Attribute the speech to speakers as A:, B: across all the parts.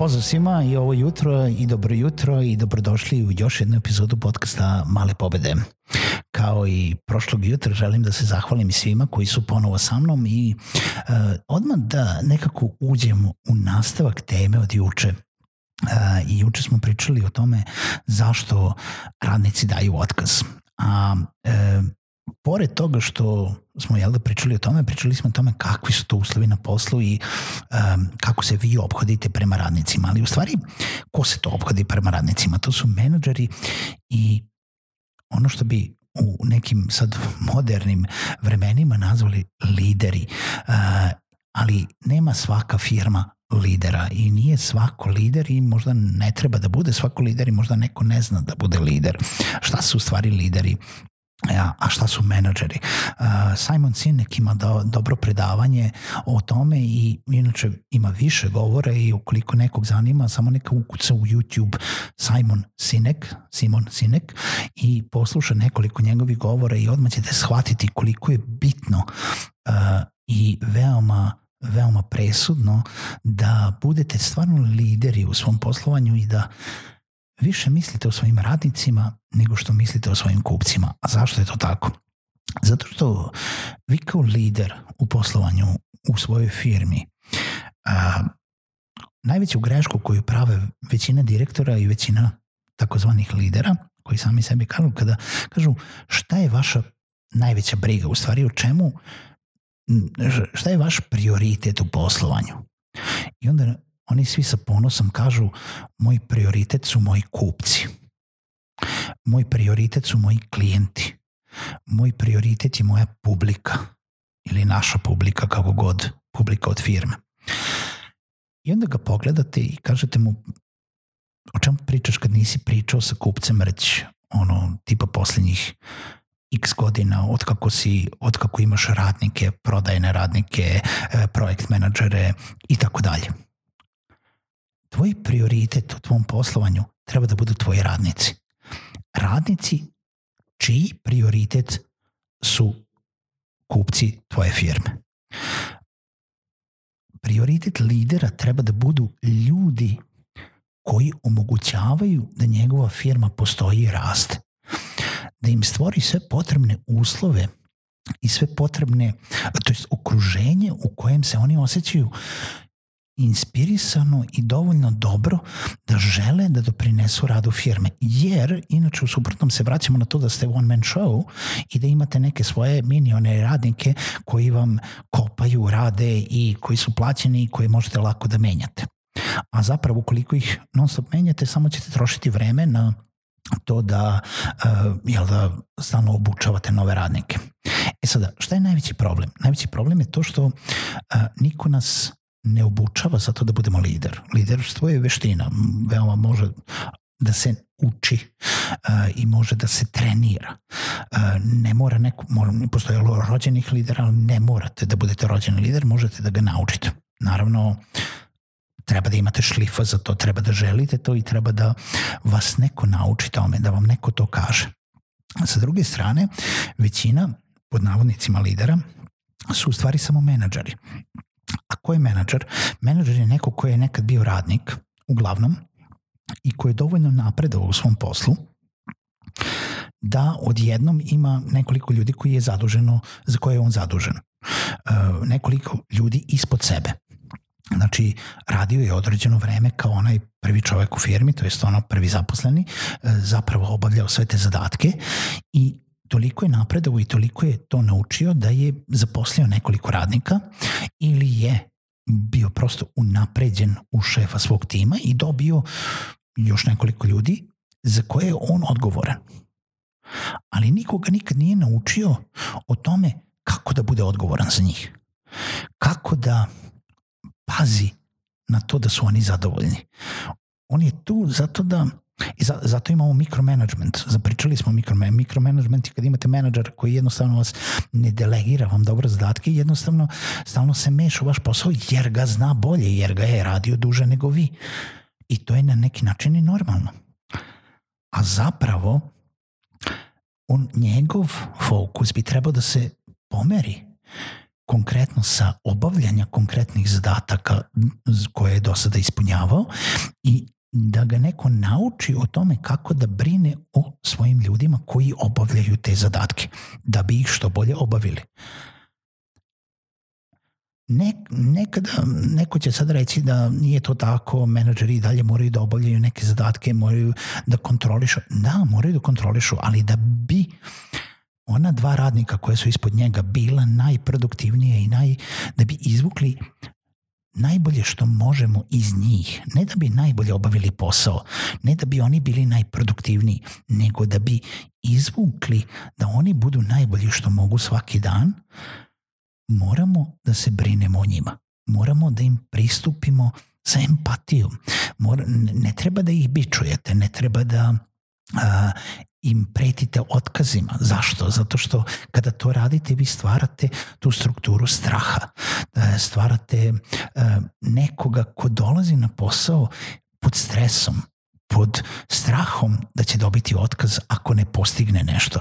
A: Pozdrav svima i ovo jutro i dobro jutro i dobrodošli u još jednu epizodu podcasta Male pobede. Kao i prošlog jutra želim da se zahvalim svima koji su ponovo sa mnom i uh, odmah da nekako uđemo u nastavak teme od juče. Uh, I juče smo pričali o tome zašto radnici daju otkaz. A uh, pored toga što smo jel da pričali o tome, pričali smo o tome kakvi su to uslovi na poslu i um, kako se vi obhodite prema radnicima, ali u stvari ko se to obhodi prema radnicima? To su menadžeri i ono što bi u nekim sad modernim vremenima nazvali lideri, uh, ali nema svaka firma lidera i nije svako lider i možda ne treba da bude svako lider i možda neko ne zna da bude lider. Šta su u stvari lideri? Ja, a šta su menadžeri? Uh, Simon Sinek ima do, dobro predavanje o tome i inače ima više govora i ukoliko nekog zanima, samo neka ukuca u YouTube Simon Sinek, Simon Sinek i posluša nekoliko njegovih govora i odmah ćete shvatiti koliko je bitno uh, i veoma veoma presudno da budete stvarno lideri u svom poslovanju i da više mislite o svojim radnicima nego što mislite o svojim kupcima. A zašto je to tako? Zato što vi kao lider u poslovanju u svojoj firmi a, najveću grešku koju prave većina direktora i većina takozvanih lidera koji sami sebi kažu kada kažu šta je vaša najveća briga, u stvari o čemu šta je vaš prioritet u poslovanju. I onda oni svi sa ponosom kažu moj prioritet su moji kupci. Moj prioritet su moji klijenti. Moj prioritet je moja publika ili naša publika, kako god, publika od firme. I onda ga pogledate i kažete mu o čemu pričaš kad nisi pričao sa kupcem reć ono tipa poslednjih x godina od kako si, od kako imaš radnike, prodajne radnike, e, projekt menadžere i tako dalje tvoj prioritet u tvom poslovanju treba da budu tvoji radnici. Radnici čiji prioritet su kupci tvoje firme. Prioritet lidera treba da budu ljudi koji omogućavaju da njegova firma postoji i raste. Da im stvori sve potrebne uslove i sve potrebne, to je okruženje u kojem se oni osjećaju inspirisano i dovoljno dobro da žele da doprinesu radu firme. Jer, inače u suprotnom se vraćamo na to da ste one man show i da imate neke svoje minione radnike koji vam kopaju, rade i koji su plaćeni i koje možete lako da menjate. A zapravo ukoliko ih non stop menjate, samo ćete trošiti vreme na to da, uh, jel da stalno obučavate nove radnike. E sada, šta je najveći problem? Najveći problem je to što uh, niko nas ne obučava zato da budemo lider. Liderstvo je veština, veoma može da se uči uh, i može da se trenira. Uh, ne mora neko, mora, postoje rođenih lidera, ali ne morate da budete rođeni lider, možete da ga naučite. Naravno, treba da imate šlifa za to, treba da želite to i treba da vas neko nauči tome, da vam neko to kaže. Sa druge strane, većina pod navodnicima lidera su u stvari samo menadžeri. A ko je menadžer? Menadžer je neko ko je nekad bio radnik, uglavnom, i ko je dovoljno napredao u svom poslu, da odjednom ima nekoliko ljudi koji je zaduženo, za koje je on zadužen. E, nekoliko ljudi ispod sebe. Znači, radio je određeno vreme kao onaj prvi čovek u firmi, to jest ono prvi zaposleni, e, zapravo obavljao sve te zadatke i toliko je napredovao i toliko je to naučio da je zaposlio nekoliko radnika ili je bio prosto unapređen u šefa svog tima i dobio još nekoliko ljudi za koje je on odgovoran. Ali nikoga nikad nije naučio o tome kako da bude odgovoran za njih. Kako da pazi na to da su oni zadovoljni. On je tu zato da I za, zato imamo mikromanagement. Zapričali smo mikromanagement. Mikromanagement je kad imate menadžer koji jednostavno vas ne delegira vam dobro zadatke i jednostavno stalno se meša u vaš posao jer ga zna bolje, jer ga je radio duže nego vi. I to je na neki način i normalno. A zapravo on, njegov fokus bi trebao da se pomeri konkretno sa obavljanja konkretnih zadataka koje je do sada ispunjavao i da ga neko nauči o tome kako da brine o svojim ljudima koji obavljaju te zadatke, da bi ih što bolje obavili. Ne, nekada, neko će sad reći da nije to tako, menadžeri i dalje moraju da obavljaju neke zadatke, moraju da kontrolišu. Da, moraju da kontrolišu, ali da bi ona dva radnika koja su ispod njega bila najproduktivnije i naj, da bi izvukli najbolje što možemo iz njih, ne da bi najbolje obavili posao, ne da bi oni bili najproduktivniji, nego da bi izvukli da oni budu najbolji što mogu svaki dan, moramo da se brinemo o njima. Moramo da im pristupimo sa empatijom. Mora, ne treba da ih bičujete, ne treba da a, im pretite otkazima. Zašto? Zato što kada to radite vi stvarate tu strukturu straha. E, stvarate e, nekoga ko dolazi na posao pod stresom, pod strahom da će dobiti otkaz ako ne postigne nešto,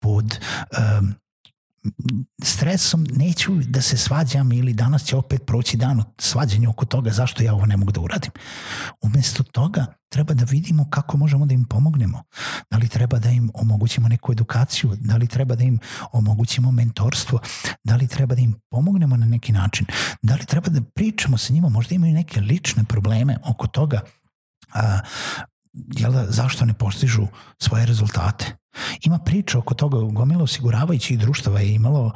A: pod um, stresom neću da se svađam ili danas će opet proći dan od svađanja oko toga zašto ja ovo ne mogu da uradim. Umesto toga treba da vidimo kako možemo da im pomognemo. Da li treba da im omogućimo neku edukaciju, da li treba da im omogućimo mentorstvo, da li treba da im pomognemo na neki način, da li treba da pričamo sa njima, možda imaju neke lične probleme oko toga a, jel da, zašto ne postižu svoje rezultate. Ima priča oko toga, gomila osiguravajućih društava je imalo uh,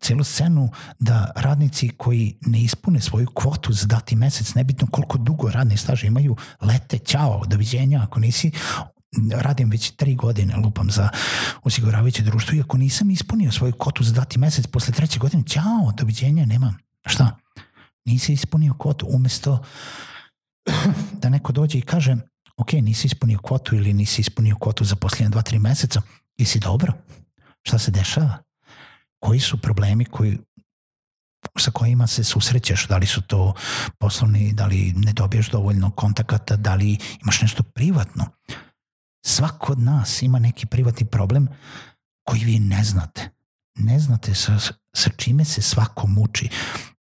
A: celu scenu da radnici koji ne ispune svoju kvotu za dati mesec, nebitno koliko dugo radni staža imaju, lete, ćao, doviđenja, ako nisi radim već tri godine, lupam za osiguravajuće društvo i ako nisam ispunio svoju kvotu za dati mesec posle treće godine, ćao, doviđenja, nema. Šta? Nisi ispunio kvotu, umesto da neko dođe i kaže ok, nisi ispunio kvotu ili nisi ispunio kvotu za posljednje dva, tri meseca, i si dobro? Šta se dešava? Koji su problemi koji, sa kojima se susrećeš, da li su to poslovni, da li ne dobiješ dovoljno kontakata, da li imaš nešto privatno. Svako od nas ima neki privatni problem koji vi ne znate. Ne znate sa, sa čime se svako muči.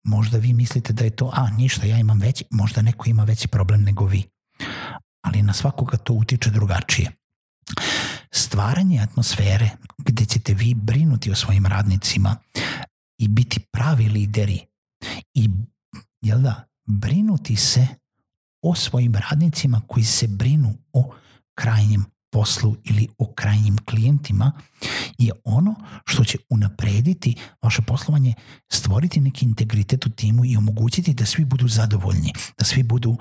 A: Možda vi mislite da je to, a ništa, ja imam veći, možda neko ima veći problem nego vi ali na svakoga to utiče drugačije. Stvaranje atmosfere gde ćete vi brinuti o svojim radnicima i biti pravi lideri i jel da, brinuti se o svojim radnicima koji se brinu o krajnjem poslu ili o krajnjim klijentima je ono što će unaprediti vaše poslovanje, stvoriti neki integritet u timu i omogućiti da svi budu zadovoljni, da svi budu uh,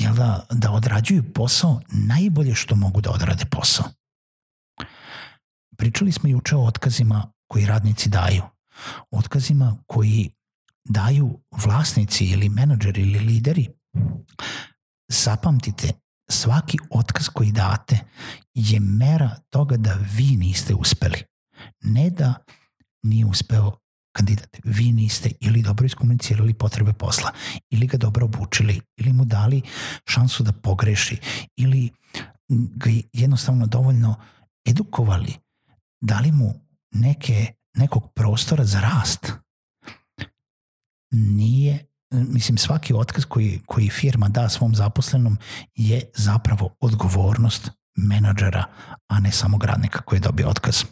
A: jel da, da odrađuju posao najbolje što mogu da odrade posao. Pričali smo juče o otkazima koji radnici daju. Otkazima koji daju vlasnici ili menadžeri ili lideri. Zapamtite, svaki otkaz koji date je mera toga da vi niste uspeli. Ne da nije uspeo kandidat, vi niste ili dobro iskomunicirali potrebe posla, ili ga dobro obučili, ili mu dali šansu da pogreši, ili ga jednostavno dovoljno edukovali, dali mu neke, nekog prostora za rast. Nije mislim svaki otkaz koji, koji firma da svom zaposlenom je zapravo odgovornost menadžera, a ne samog radnika koji je dobio otkaz.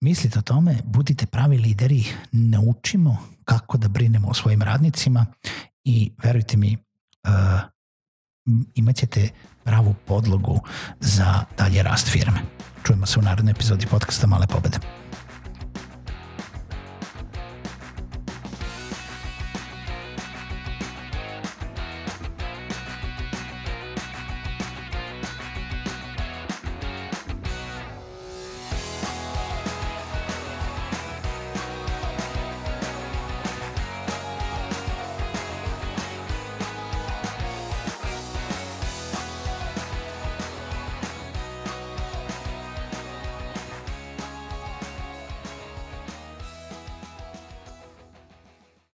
A: Mislite o tome, budite pravi lideri, naučimo kako da brinemo o svojim radnicima i verujte mi, uh, imat ćete pravu podlogu za dalje rast firme. Čujemo se u narednoj epizodi podcasta Male pobede.